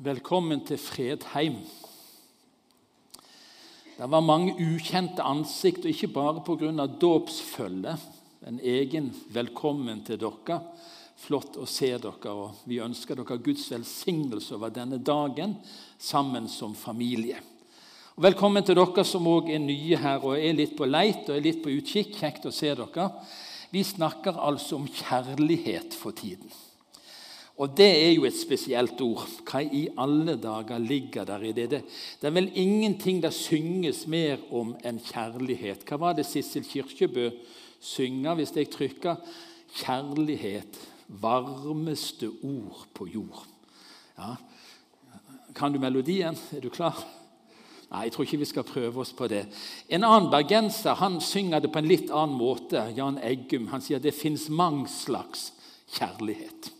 Velkommen til Fredheim. Det var mange ukjente ansikt, og ikke bare pga. dåpsfølget. En egen velkommen til dere. Flott å se dere, og vi ønsker dere Guds velsignelse over denne dagen sammen som familie. Og velkommen til dere som òg er nye her og er litt på leit og er litt på utkikk. Kjekt å se dere. Vi snakker altså om kjærlighet for tiden. Og det er jo et spesielt ord. Hva i alle dager ligger der i det? Det, er vel ingenting det synges mer om enn kjærlighet. Hva var det Sissel Kirkebø synger hvis jeg trykker 'Kjærlighet, varmeste ord på jord'? Ja. Kan du melodien? Er du klar? Nei, jeg tror ikke vi skal prøve oss på det. En annen bergenser han synger det på en litt annen måte. Jan Eggum han sier det fins mange slags kjærlighet.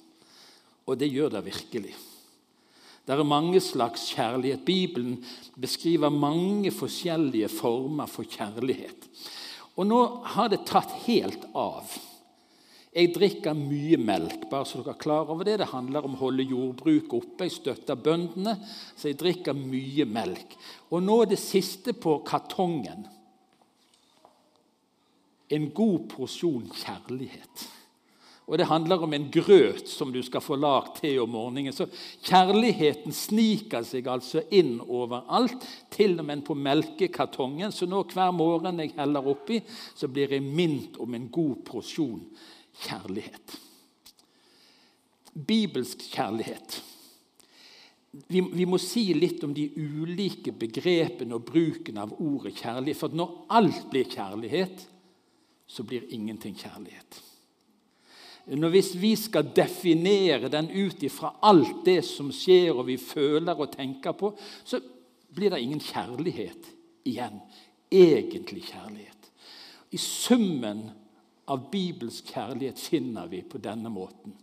Og det gjør det virkelig. Det er mange slags kjærlighet. Bibelen beskriver mange forskjellige former for kjærlighet. Og nå har det tatt helt av. Jeg drikker mye melk, bare så dere er klar over det. Det handler om å holde jordbruket oppe. Jeg støtter bøndene, så jeg drikker mye melk. Og nå er det siste på kartongen. En god porsjon kjærlighet. Og det handler om en grøt som du skal få lagd til om morgenen. Så kjærligheten sniker seg altså inn overalt, til og med på melkekartongen. Så nå hver morgen jeg heller oppi, så blir jeg minnet om en god porsjon kjærlighet. Bibelsk kjærlighet. Vi, vi, må si litt om de ulike begrepene og bruken av ordet kjærlighet. For når alt blir kjærlighet, så blir ingenting kjærlighet. Når hvis vi skal definere den ut ifra alt det som skjer og vi føler og tenker på, så blir det ingen kjærlighet igjen. Egentlig kjærlighet. I summen av bibelsk kjærlighet finner vi på denne måten.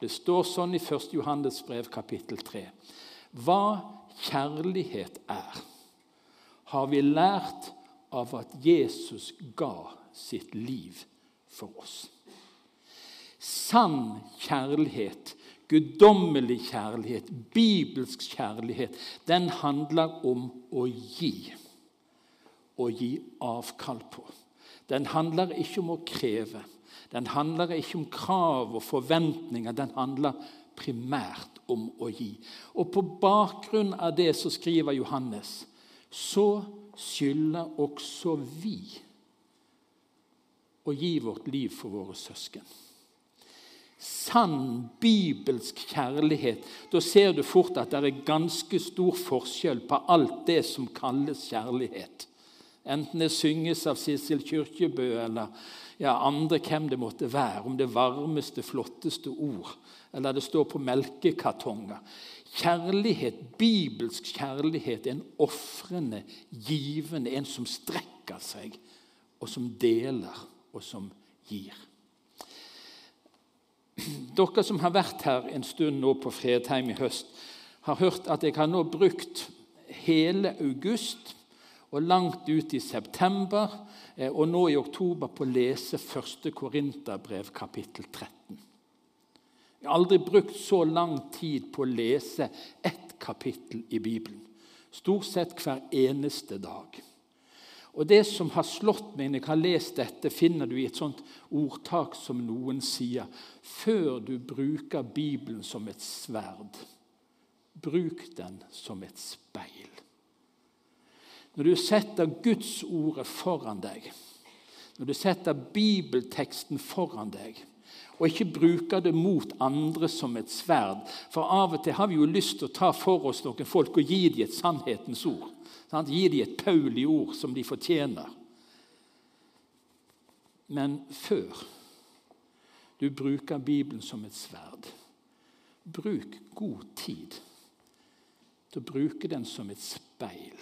Det står sånn i 1. Johannes brev kapittel 3. Hva kjærlighet er, har vi lært av at Jesus ga sitt liv for oss. Sann kjærlighet, guddommelig kjærlighet, bibelsk kjærlighet, den handler om å gi. Å gi avkall på. Den handler ikke om å kreve. Den handler ikke om krav og forventninger. Den handler primært om å gi. Og på bakgrunn av det så skriver Johannes så skylder også vi å gi vårt liv for våre søsken sann bibelsk kjærlighet, da ser du fort at det er ganske stor forskjell på alt det som kalles kjærlighet. Enten det synges av Sissel Kyrkjebø eller ja, andre hvem det måtte være, om det varmeste, flotteste ord, eller det står på melkekartonger. Kjærlighet, bibelsk kjærlighet, er en ofrende, givende, en som strekker seg, og som deler, og som gir. Dere som har vært her en stund nå på Fredheim i høst, har hørt at jeg har nå brukt hele august og langt ut i september eh, og nå i oktober på å lese 1. Korinterbrev, kapittel 13. Jeg har aldri brukt så lang tid på å lese ett kapittel i Bibelen. Stort sett hver eneste dag. Og Det som har slått meg når jeg har lest dette, finner du i et sånt ordtak som noen sier Før du bruker Bibelen som et sverd, bruk den som et speil. Når du setter Guds ordet foran deg, når du setter bibelteksten foran deg, og ikke bruker det mot andre som et sverd For av og til har vi jo lyst til å ta for oss noen folk og gi dem et sannhetens ord. Sant? Gi dem et paulig ord som de fortjener. Men før du bruker Bibelen som et sverd, bruk god tid til å bruke den som et speil.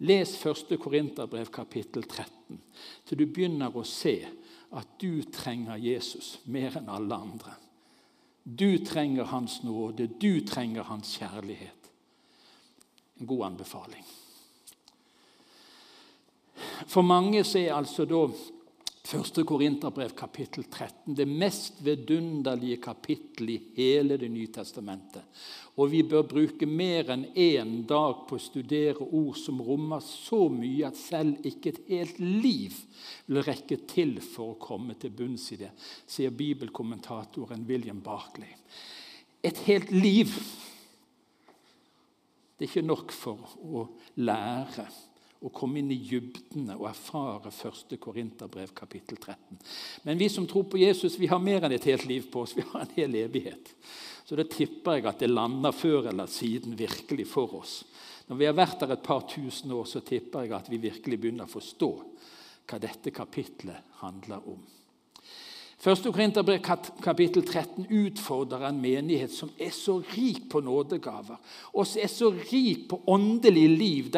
Les 1. Korinterbrev kapittel 13 til du begynner å se at du trenger Jesus mer enn alle andre. Du trenger hans nåde, du trenger hans kjærlighet en god anbefaling. For mange er altså da 1. Korinterbrev, kapittel 13. Det mest vidunderlige kapittel i hele Det nye testamentet. Og vi bør bruke mer enn én dag på å studere ord som rommer så mye at selv ikke et helt liv vil rekke til for å komme til bunns i det, sier bibelkommentatoren William Barclay. Et helt liv det er ikke nok for å lære å komme inn i dybdene og erfare 1. Korinterbrev kapittel 13. Men vi som tror på Jesus, vi har mer enn et helt liv på oss. Vi har en hel evighet. Så da tipper jeg at det lander før eller siden virkelig for oss. Når vi har vært der et par tusen år, så tipper jeg at vi virkelig begynner å forstå hva dette kapitlet handler om. 1. Korinterbrev kapittel 13 utfordrer en menighet som er så rik på nådegaver, og som er så rik på åndelig liv.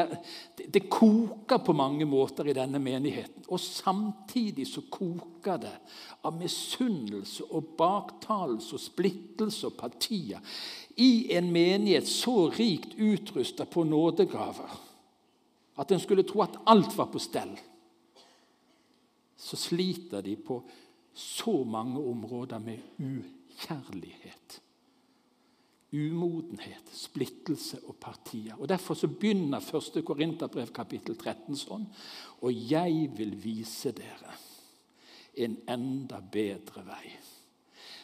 Det koker på mange måter i denne menigheten. Og samtidig så koker det av misunnelse og baktalelse og splittelse og partier i en menighet så rikt utrusta på nådegaver at en skulle tro at alt var på stell. Så sliter de på så mange områder med ukjærlighet. Umodenhet, splittelse og partier. Og Derfor så begynner 1. Korinterbrev kapittel 13 sånn. Og jeg vil vise dere en enda bedre vei.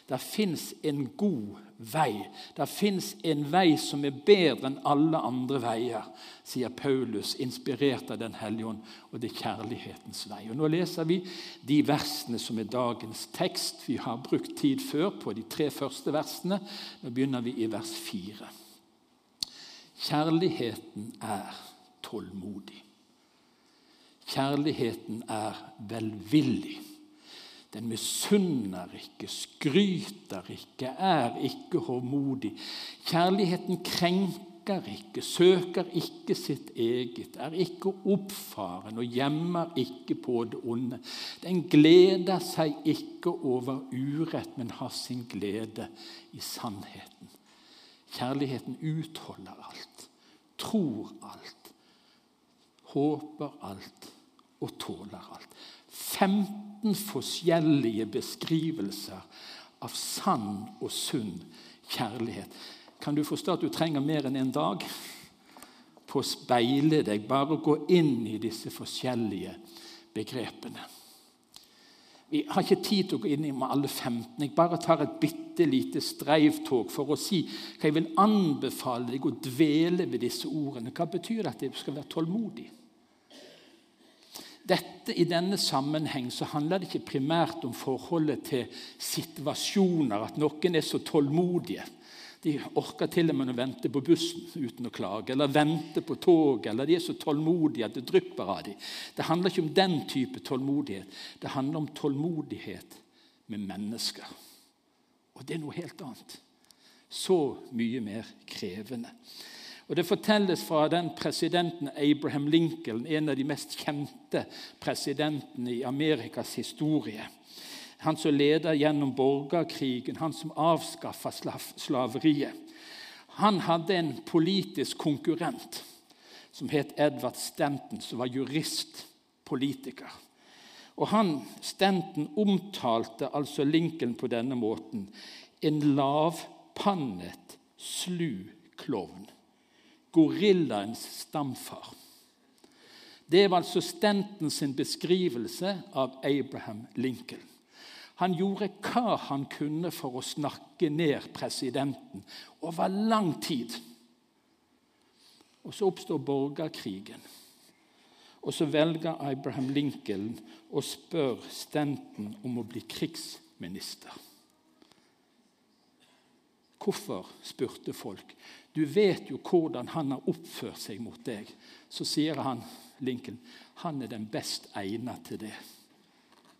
Det fins en god vei. Det fins en vei som er bedre enn alle andre veier, sier Paulus, inspirert av Den hellige ånd. Og det er kjærlighetens vei. Og Nå leser vi de versene som er dagens tekst. Vi har brukt tid før på de tre første versene. Nå begynner vi i vers fire. Kjærligheten er tålmodig. Kjærligheten er velvillig. Den misunner ikke, skryter ikke, er ikke håndmodig. Kjærligheten krenker ikke, søker ikke sitt eget, er ikke oppfaren og gjemmer ikke på det onde. Den gleder seg ikke over urett, men har sin glede i sannheten. Kjærligheten utholder alt, tror alt, håper alt og tåler alt. 15 forskjellige beskrivelser av sann og sunn kjærlighet. Kan du forstå at du trenger mer enn en dag på å speile deg, bare gå inn i disse forskjellige begrepene? Vi har ikke tid til å gå inn i med alle 15. Jeg bare tar et bitte lite streivtog for å si hva jeg vil anbefale deg å dvele ved disse ordene. Hva betyr det at jeg skal være tålmodig? Dette, I denne sammenheng så handler det ikke primært om forholdet til situasjoner, at noen er så tålmodige. De orker til og med å vente på bussen uten å klage, eller vente på toget, eller de er så tålmodige at det drypper av dem. Det handler ikke om den type tålmodighet. Det handler om tålmodighet med mennesker. Og det er noe helt annet. Så mye mer krevende. Og Det fortelles fra den presidenten Abraham Lincoln, en av de mest kjente presidentene i Amerikas historie. Han som leder gjennom borgerkrigen, han som avskaffa slaveriet. Han hadde en politisk konkurrent som het Edward Stanton, som var jurist, politiker. Og han, Stanton omtalte altså Lincoln på denne måten. En lavpannet, slu klovn gorillaens stamfar. Det var altså Stanton sin beskrivelse av Abraham Lincoln. Han gjorde hva han kunne for å snakke ned presidenten over lang tid. Og Så oppstår borgerkrigen. Og så velger Abraham Lincoln å spørre Stanton om å bli krigsminister. Hvorfor? spurte folk. Du vet jo hvordan han har oppført seg mot deg. Så sier han, Lincoln, han er den best egnet til det.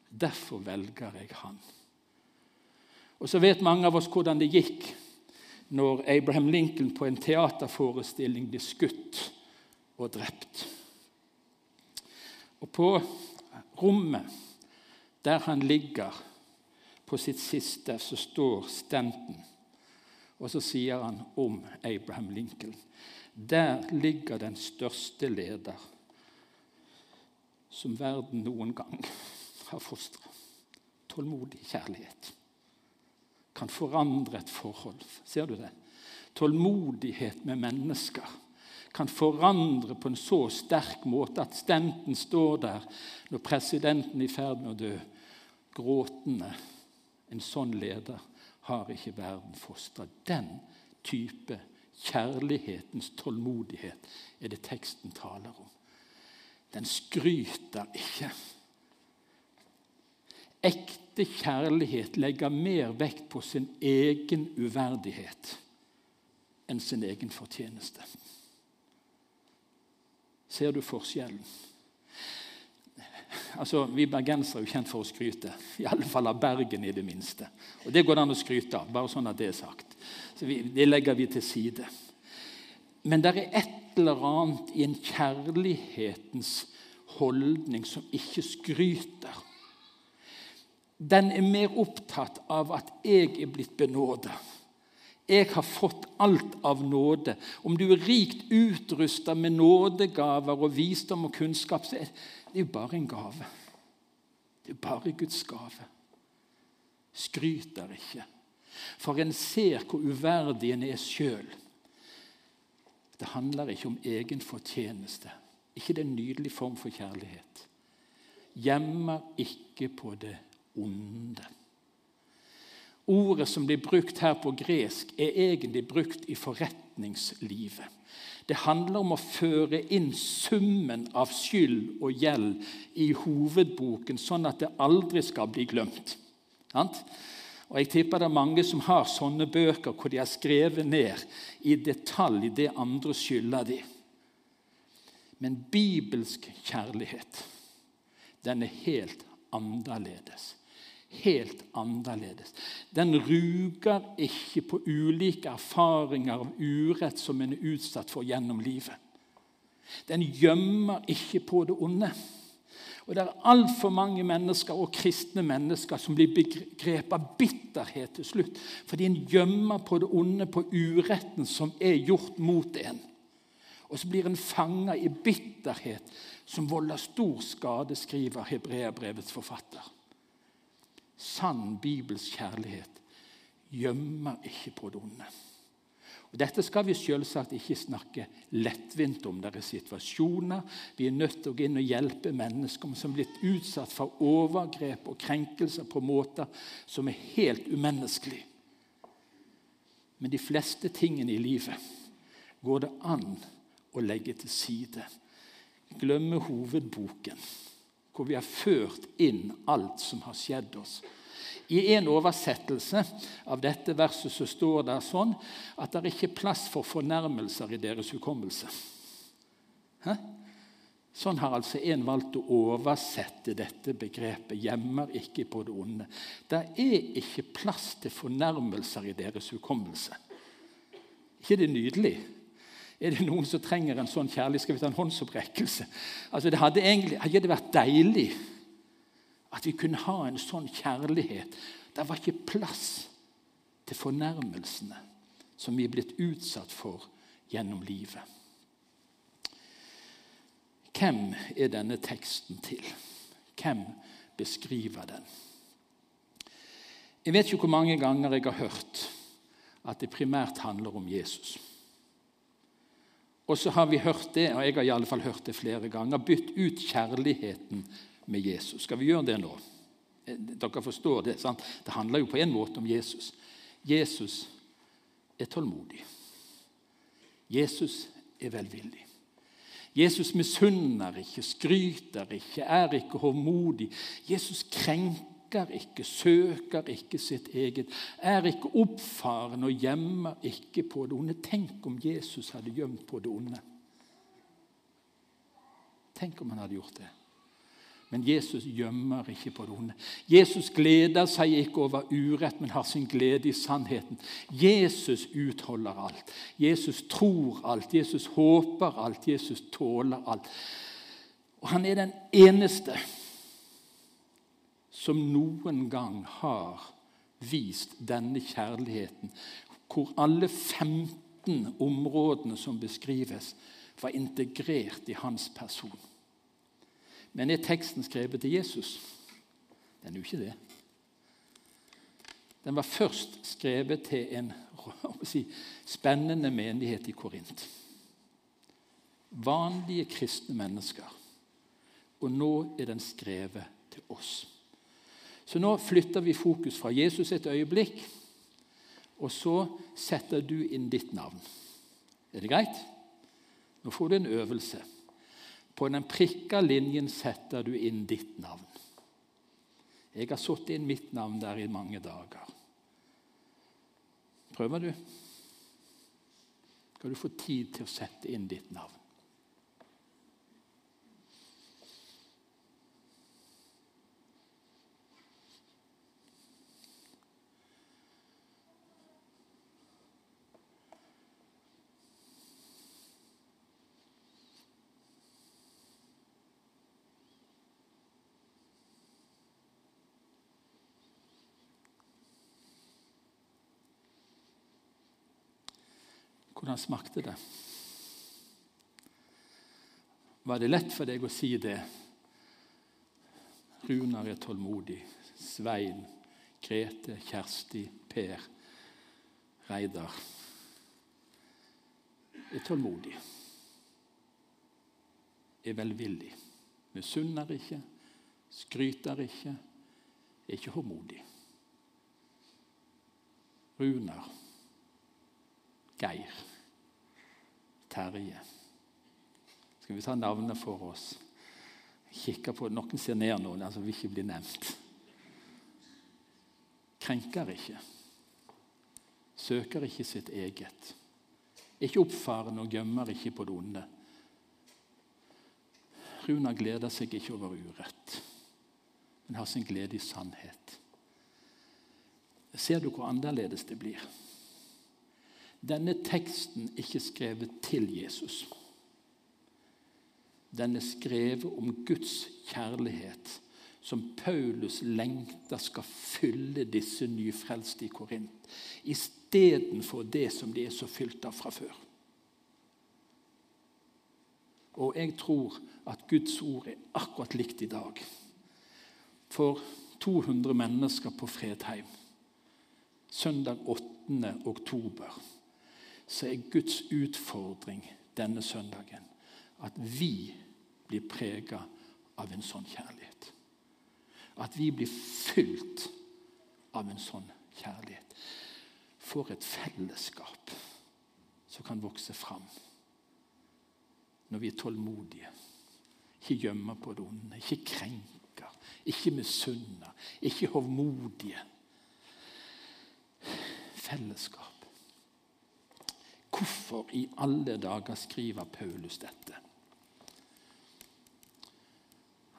Derfor velger jeg han. Og Så vet mange av oss hvordan det gikk når Abraham Lincoln på en teaterforestilling ble skutt og drept. Og På rommet der han ligger på sitt siste, så står Stanton og så sier han om Abraham Lincoln Der ligger den største leder som verden noen gang har fostra. Tålmodig kjærlighet kan forandre et forhold. Ser du det? Tålmodighet med mennesker kan forandre på en så sterk måte at stenten står der når presidenten er i ferd med å dø, gråtende. En sånn leder har ikke verden fostra. Den type kjærlighetens tålmodighet er det teksten taler om. Den skryter ikke. Ekte kjærlighet legger mer vekt på sin egen uverdighet enn sin egen fortjeneste. Ser du forskjellen? Altså, Vi bergensere er jo kjent for å skryte. I alle fall av Bergen, i det minste. Og Det går det an å skryte av, bare sånn at det er sagt. Så vi, Det legger vi til side. Men det er et eller annet i en kjærlighetens holdning som ikke skryter. Den er mer opptatt av at jeg er blitt benådet. Jeg har fått alt av nåde. Om du er rikt utrusta med nådegaver og visdom og kunnskap, så er det er jo bare en gave. Det er bare Guds gave. Skryter ikke. For en ser hvor uverdig en er sjøl. Det handler ikke om egen fortjeneste. ikke det er en nydelig form for kjærlighet? Gjemmer ikke på det onde. Ordet som blir brukt her på gresk, er egentlig brukt i forretningslivet. Det handler om å føre inn summen av skyld og gjeld i hovedboken, sånn at det aldri skal bli glemt. Og Jeg tipper det er mange som har sånne bøker hvor de har skrevet ned i detalj det andre skylder de. Men bibelsk kjærlighet, den er helt annerledes helt annerledes. Den ruger ikke på ulike erfaringer av urett som en er utsatt for gjennom livet. Den gjemmer ikke på det onde. Og Det er altfor mange mennesker, og kristne mennesker som blir begrepet av bitterhet til slutt, fordi en gjemmer på det onde, på uretten som er gjort mot en. Og så blir en fanga i bitterhet som volder stor skade, skriver Hebreabrevets forfatter. Sann bibelsk kjærlighet gjemmer ikke på det onde. Og Dette skal vi selvsagt ikke snakke lettvint om. Det er situasjoner vi er nødt til å gå inn og hjelpe mennesker som er blitt utsatt for overgrep og krenkelser på måter som er helt umenneskelige. Men de fleste tingene i livet går det an å legge til side. Glemme hovedboken hvor vi har ført inn alt som har skjedd oss. I en oversettelse av dette verset så står det sånn at det er ikke plass for fornærmelser i deres hukommelse. Hæ? Sånn har altså en valgt å oversette dette begrepet 'gjemmer ikke på det onde'. Det er ikke plass til fornærmelser i deres hukommelse. ikke det nydelig? Er det noen som trenger en sånn kjærlighet? Skal vi ta en håndsopprekkelse? Altså, det hadde egentlig hadde vært deilig at vi kunne ha en sånn kjærlighet. Det var ikke plass til fornærmelsene som vi er blitt utsatt for gjennom livet. Hvem er denne teksten til? Hvem beskriver den? Jeg vet ikke hvor mange ganger jeg har hørt at det primært handler om Jesus. Og så har vi hørt det, og jeg har i alle fall hørt det flere ganger, bytt ut kjærligheten med Jesus. Skal vi gjøre det nå? Eh, dere forstår Det sant? Det handler jo på en måte om Jesus. Jesus er tålmodig. Jesus er velvillig. Jesus misunner ikke, skryter ikke, er ikke håndmodig. Jesus krenker søker ikke, søker ikke sitt eget, er ikke oppfaren og gjemmer ikke på det onde. Tenk om Jesus hadde gjemt på det onde. Tenk om han hadde gjort det. Men Jesus gjemmer ikke på det onde. Jesus gleder seg ikke over urett, men har sin glede i sannheten. Jesus utholder alt. Jesus tror alt. Jesus håper alt. Jesus tåler alt. Og han er den eneste som noen gang har vist denne kjærligheten, hvor alle 15 områdene som beskrives, var integrert i hans person. Men er teksten skrevet til Jesus? Den er jo ikke det. Den var først skrevet til en si, spennende menighet i Korint. Vanlige kristne mennesker. Og nå er den skrevet til oss. Så nå flytter vi fokus fra Jesus et øyeblikk, og så setter du inn ditt navn. Er det greit? Nå får du en øvelse. På den prikka linjen setter du inn ditt navn. Jeg har satt inn mitt navn der i mange dager. Prøver du? Skal du få tid til å sette inn ditt navn? Hvordan smakte det? Var det lett for deg å si det? Runar er tålmodig. Svein, Grete, Kjersti, Per, Reidar er tålmodig. Er velvillig. Misunner ikke, skryter ikke, er ikke håndmodig. Runar, Geir. Terje. Skal vi ta navnet for oss? Kikker på, Noen ser ned noen, altså vil ikke bli nevnt. Krenker ikke. Søker ikke sitt eget. Ikke oppfarende og gømmer ikke på det onde. Runa gleder seg ikke over urett, men har sin glede i sannhet. Ser du hvor annerledes det blir? Denne teksten er ikke skrevet til Jesus. Den er skrevet om Guds kjærlighet, som Paulus lengter skal fylle disse nyfrelste i Korint, istedenfor det som de er så fylt av fra før. Og jeg tror at Guds ord er akkurat likt i dag. For 200 mennesker på Fredheim søndag 8. oktober så er Guds utfordring denne søndagen at vi blir prega av en sånn kjærlighet. At vi blir fylt av en sånn kjærlighet. For et fellesskap som kan vokse fram når vi er tålmodige. Ikke gjemmer på det onde, ikke krenker, ikke misunner, ikke hovmodige. Fellesskap. Hvorfor i alle dager skriver Paulus dette?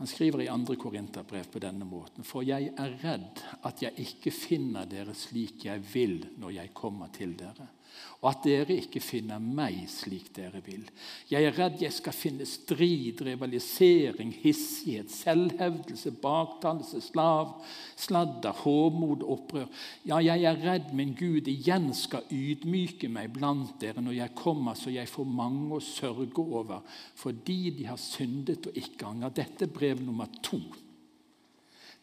Han skriver i 2. Korinterbrev på denne måten.: For jeg er redd at jeg ikke finner dere slik jeg vil når jeg kommer til dere og at dere ikke finner meg slik dere vil. Jeg er redd jeg skal finne strid, rivalisering, hissighet, selvhevdelse, baktalelse, slav, sladder, håmod, opprør. Ja, jeg er redd min Gud igjen skal ydmyke meg blant dere når jeg kommer, så jeg får mange å sørge over, fordi de har syndet og ikke angrer. Dette er brev nummer to.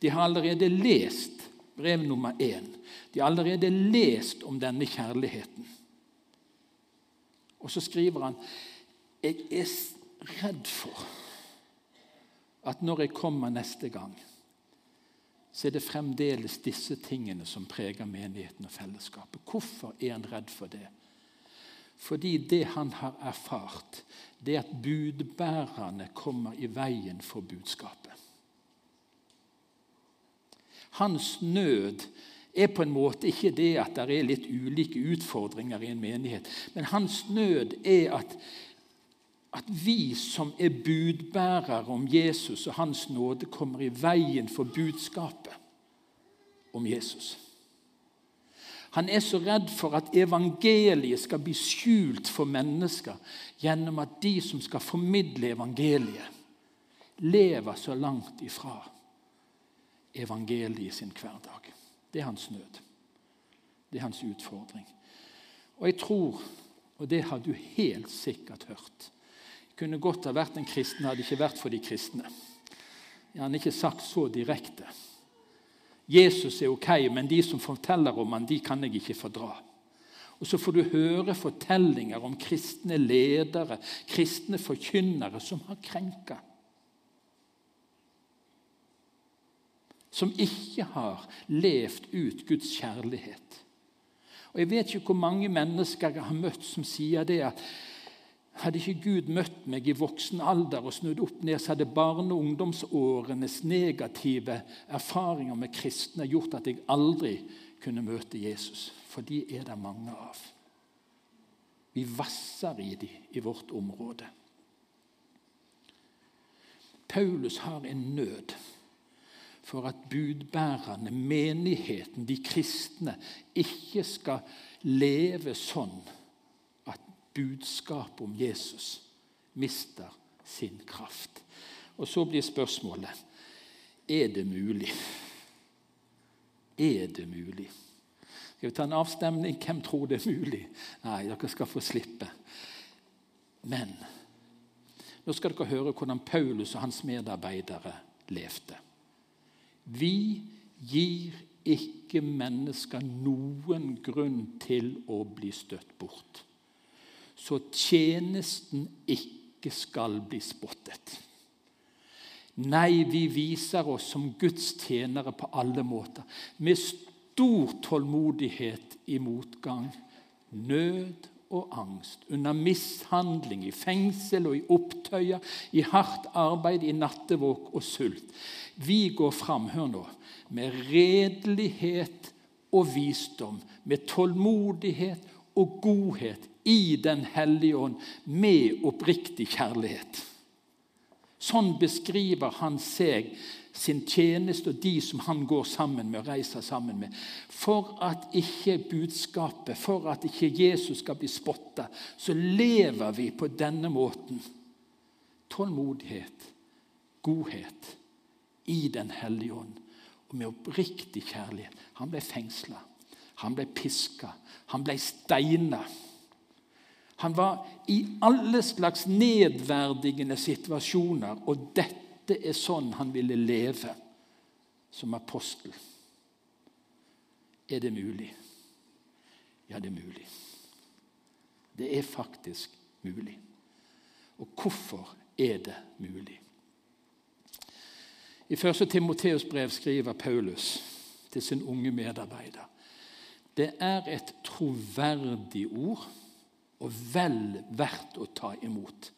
De har allerede lest brev nummer én. De har allerede lest om denne kjærligheten. Og så skriver han jeg er redd for at når jeg kommer neste gang, så er det fremdeles disse tingene som preger menigheten og fellesskapet. Hvorfor er han redd for det? Fordi det han har erfart, det er at budbærerne kommer i veien for budskapet. Hans nød er på en måte ikke det at det er litt ulike utfordringer i en menighet. Men hans nød er at, at vi som er budbærere om Jesus og Hans nåde, kommer i veien for budskapet om Jesus. Han er så redd for at evangeliet skal bli skjult for mennesker gjennom at de som skal formidle evangeliet, lever så langt ifra evangeliet sin hverdag. Det er hans nød. Det er hans utfordring. Og jeg tror, og det har du helt sikkert hørt Jeg kunne godt ha vært en kristen hadde ikke vært for de kristne. Jeg har ikke sagt så direkte. Jesus er ok, men de som forteller om han, de kan jeg ikke fordra. Og Så får du høre fortellinger om kristne ledere, kristne forkynnere, som har krenka. Som ikke har levd ut Guds kjærlighet. Og Jeg vet ikke hvor mange mennesker jeg har møtt som sier det at hadde ikke Gud møtt meg i voksen alder og snudd opp ned, så hadde barne- og ungdomsårenes negative erfaringer med kristne gjort at jeg aldri kunne møte Jesus. For de er det mange av. Vi vasser i de i vårt område. Paulus har en nød for at budbærerne, menigheten, de kristne, ikke skal leve sånn at budskapet om Jesus mister sin kraft. Og Så blir spørsmålet er det mulig. Er det mulig? Skal vi ta en avstemning? Hvem tror det er mulig? Nei, dere skal få slippe. Men nå skal dere høre hvordan Paulus og hans medarbeidere levde. Vi gir ikke mennesker noen grunn til å bli støtt bort så tjenesten ikke skal bli spottet. Nei, vi viser oss som Guds tjenere på alle måter, med stor tålmodighet i motgang, nød og angst, under mishandling, i fengsel og i opptøyer, i hardt arbeid, i nattevåk og sult. Vi går fram, hør nå, med redelighet og visdom, med tålmodighet og godhet i Den hellige ånd med oppriktig kjærlighet. Sånn beskriver han seg, sin tjeneste og de som han går sammen med og reiser sammen med. For at ikke budskapet, for at ikke Jesus skal bli spotta, så lever vi på denne måten. Tålmodighet, godhet i Den hellige ånd og med oppriktig kjærlighet. Han ble fengsla, han ble piska, han ble steina. Han var i alle slags nedverdigende situasjoner, og dette er sånn han ville leve som apostel. Er det mulig? Ja, det er mulig. Det er faktisk mulig. Og hvorfor er det mulig? I 1. Timoteus brev skriver Paulus til sin unge medarbeider det er et troverdig ord og vel verdt å ta imot.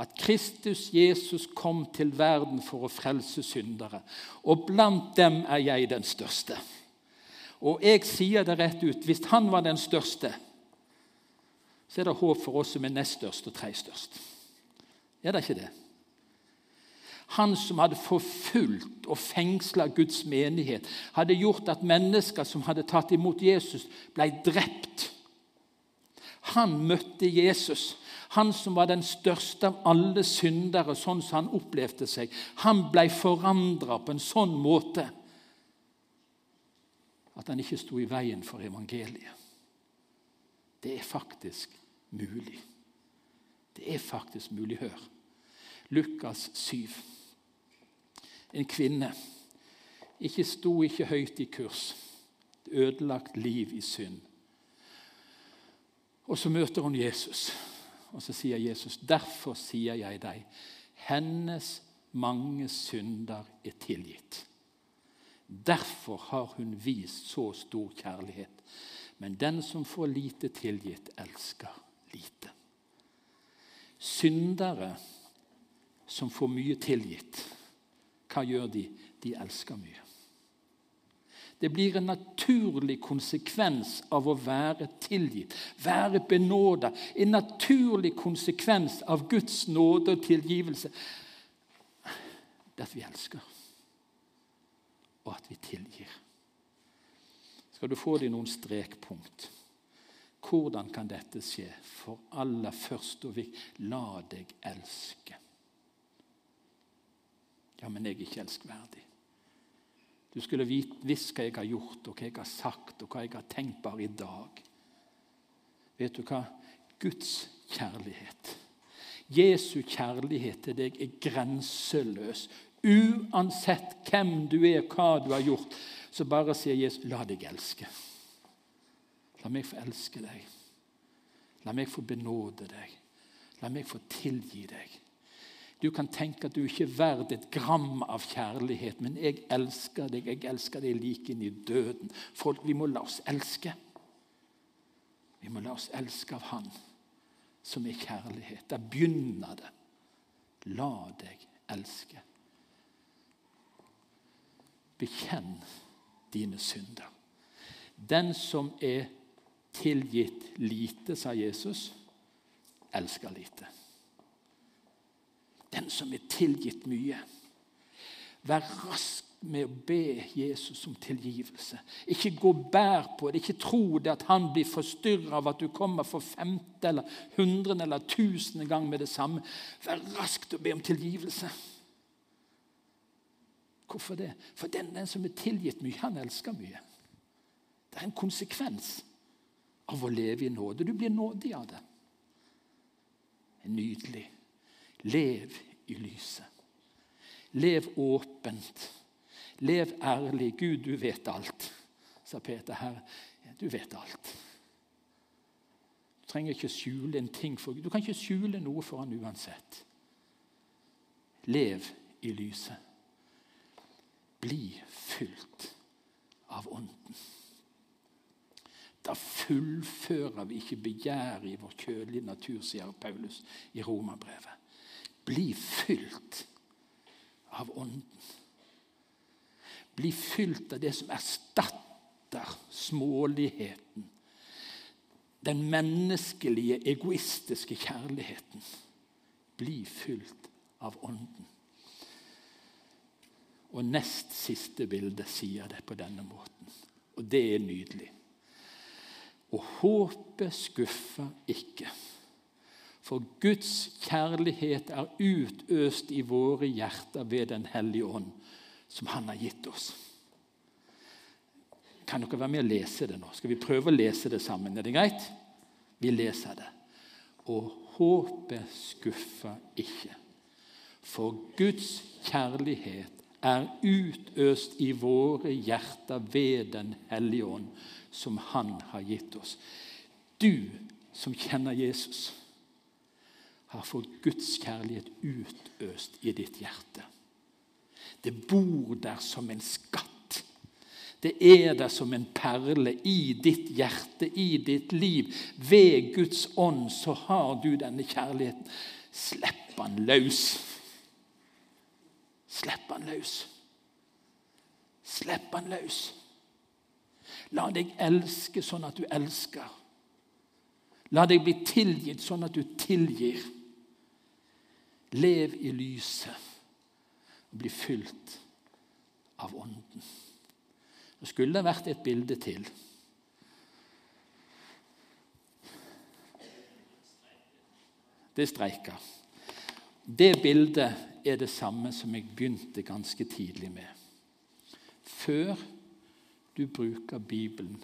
At Kristus Jesus kom til verden for å frelse syndere. Og blant dem er jeg den største. Og jeg sier det rett ut hvis han var den største, så er det håp for oss som er nest størst og tredje størst. Er det ikke det? Han som hadde forfulgt og fengsla Guds menighet, hadde gjort at mennesker som hadde tatt imot Jesus, ble drept. Han møtte Jesus, han som var den største av alle syndere, sånn som han opplevde seg. Han ble forandra på en sånn måte at han ikke sto i veien for evangeliet. Det er faktisk mulig. Det er faktisk mulig. Hør. Lukas 7. En kvinne. Ikke sto ikke høyt i kurs. Ødelagt liv i synd. Og så møter hun Jesus, og så sier Jesus, 'Derfor sier jeg deg, hennes mange synder er tilgitt.' Derfor har hun vist så stor kjærlighet. Men den som får lite tilgitt, elsker lite. Syndere som får mye tilgitt, hva gjør de? De elsker mye. Det blir en naturlig konsekvens av å være tilgitt, være benåda. En naturlig konsekvens av Guds nåde og tilgivelse. Det at vi elsker, og at vi tilgir. Skal du få deg noen strekpunkt? Hvordan kan dette skje? For aller først og viktig la deg elske. Ja, men jeg er ikke elskverdig. Du skulle visst hva jeg har gjort, og hva jeg har sagt, og hva jeg har tenkt bare i dag. Vet du hva? Guds kjærlighet, Jesu kjærlighet til deg, er grenseløs. Uansett hvem du er, hva du har gjort, så bare sier Jesus, 'La deg elske'. La meg få elske deg. La meg få benåde deg. La meg få tilgi deg. Du kan tenke at du ikke er verd et gram av kjærlighet, men jeg elsker deg. Jeg elsker deg like inn i døden. Folk, vi må la oss elske. Vi må la oss elske av Han som er kjærlighet. Der begynner det. La deg elske. Bekjenn dine synder. Den som er tilgitt lite, sa Jesus, elsker lite. Den som er tilgitt mye. Vær rask med å be Jesus om tilgivelse. Ikke gå bær på det. Ikke tro det at han blir forstyrra av at du kommer for femte eller hundrede eller tusende gang med det samme. Vær rask til å be om tilgivelse. Hvorfor det? For den, den som er tilgitt mye, han elsker mye. Det er en konsekvens av å leve i nåde. Du blir nådig av det. Nydelig. Lev i lyset. Lev åpent. Lev ærlig. Gud, du vet alt, sa Peter her. Du vet alt. Du trenger ikke skjule en ting for Gud. Du kan ikke skjule noe for han uansett. Lev i lyset. Bli fylt av Ånden. Da fullfører vi ikke begjæret i vår kjødelige natur, sier Paulus i Romerbrevet. Bli fylt av Ånden. Bli fylt av det som erstatter småligheten. Den menneskelige, egoistiske kjærligheten. Bli fylt av Ånden. Og nest siste bilde sier det på denne måten. Og det er nydelig. Og håpet skuffer ikke. For Guds kjærlighet er utøst i våre hjerter ved Den hellige ånd, som Han har gitt oss. Kan dere være med og lese det nå? Skal vi prøve å lese det sammen? Er det greit? Vi leser det. Og håpet skuffer ikke. For Guds kjærlighet er utøst i våre hjerter ved Den hellige ånd, som Han har gitt oss. Du som kjenner Jesus, har fått Guds kjærlighet utøst i ditt hjerte. Det bor der som en skatt. Det er der som en perle i ditt hjerte, i ditt liv. Ved Guds ånd så har du denne kjærligheten. Slipp han løs. Slipp han løs. Slipp han løs. La deg elske sånn at du elsker. La deg bli tilgitt sånn at du tilgir. Lev i lyset og bli fylt av Ånden. Det skulle vært et bilde til. Det streika. Det bildet er det samme som jeg begynte ganske tidlig med. Før du bruker Bibelen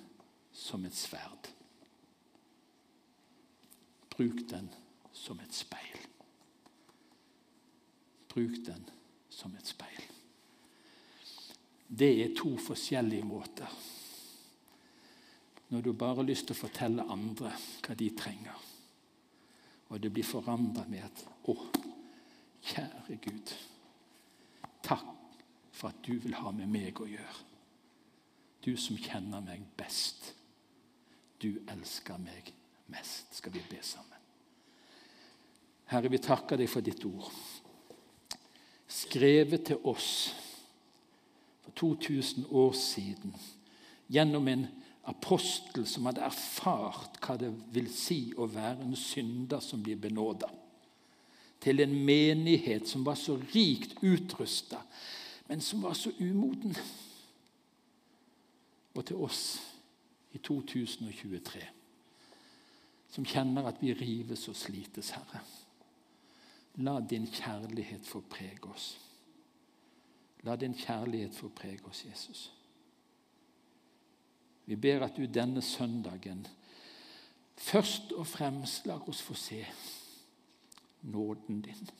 som et sverd, bruk den som et speil. Bruk den som et speil. Det er to forskjellige måter. Når du bare har lyst til å fortelle andre hva de trenger, og det blir forandra med at 'Å, Kjære Gud, takk for at du vil ha med meg å gjøre. Du som kjenner meg best. Du elsker meg mest. Skal vi be sammen? Herre, vi takker deg for ditt ord. Skrevet til oss for 2000 år siden gjennom en apostel som hadde erfart hva det vil si å være en synder som blir benåda til en menighet som var så rikt utrusta, men som var så umoden. Og til oss i 2023, som kjenner at vi rives og slites, Herre. La din kjærlighet få prege oss. La din kjærlighet få prege oss, Jesus. Vi ber at du denne søndagen først og fremst lar oss få se nåden din,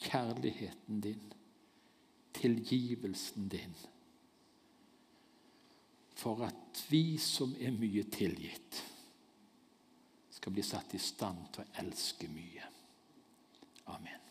kjærligheten din, tilgivelsen din, for at vi som er mye tilgitt, skal bli satt i stand til å elske mye. Amen.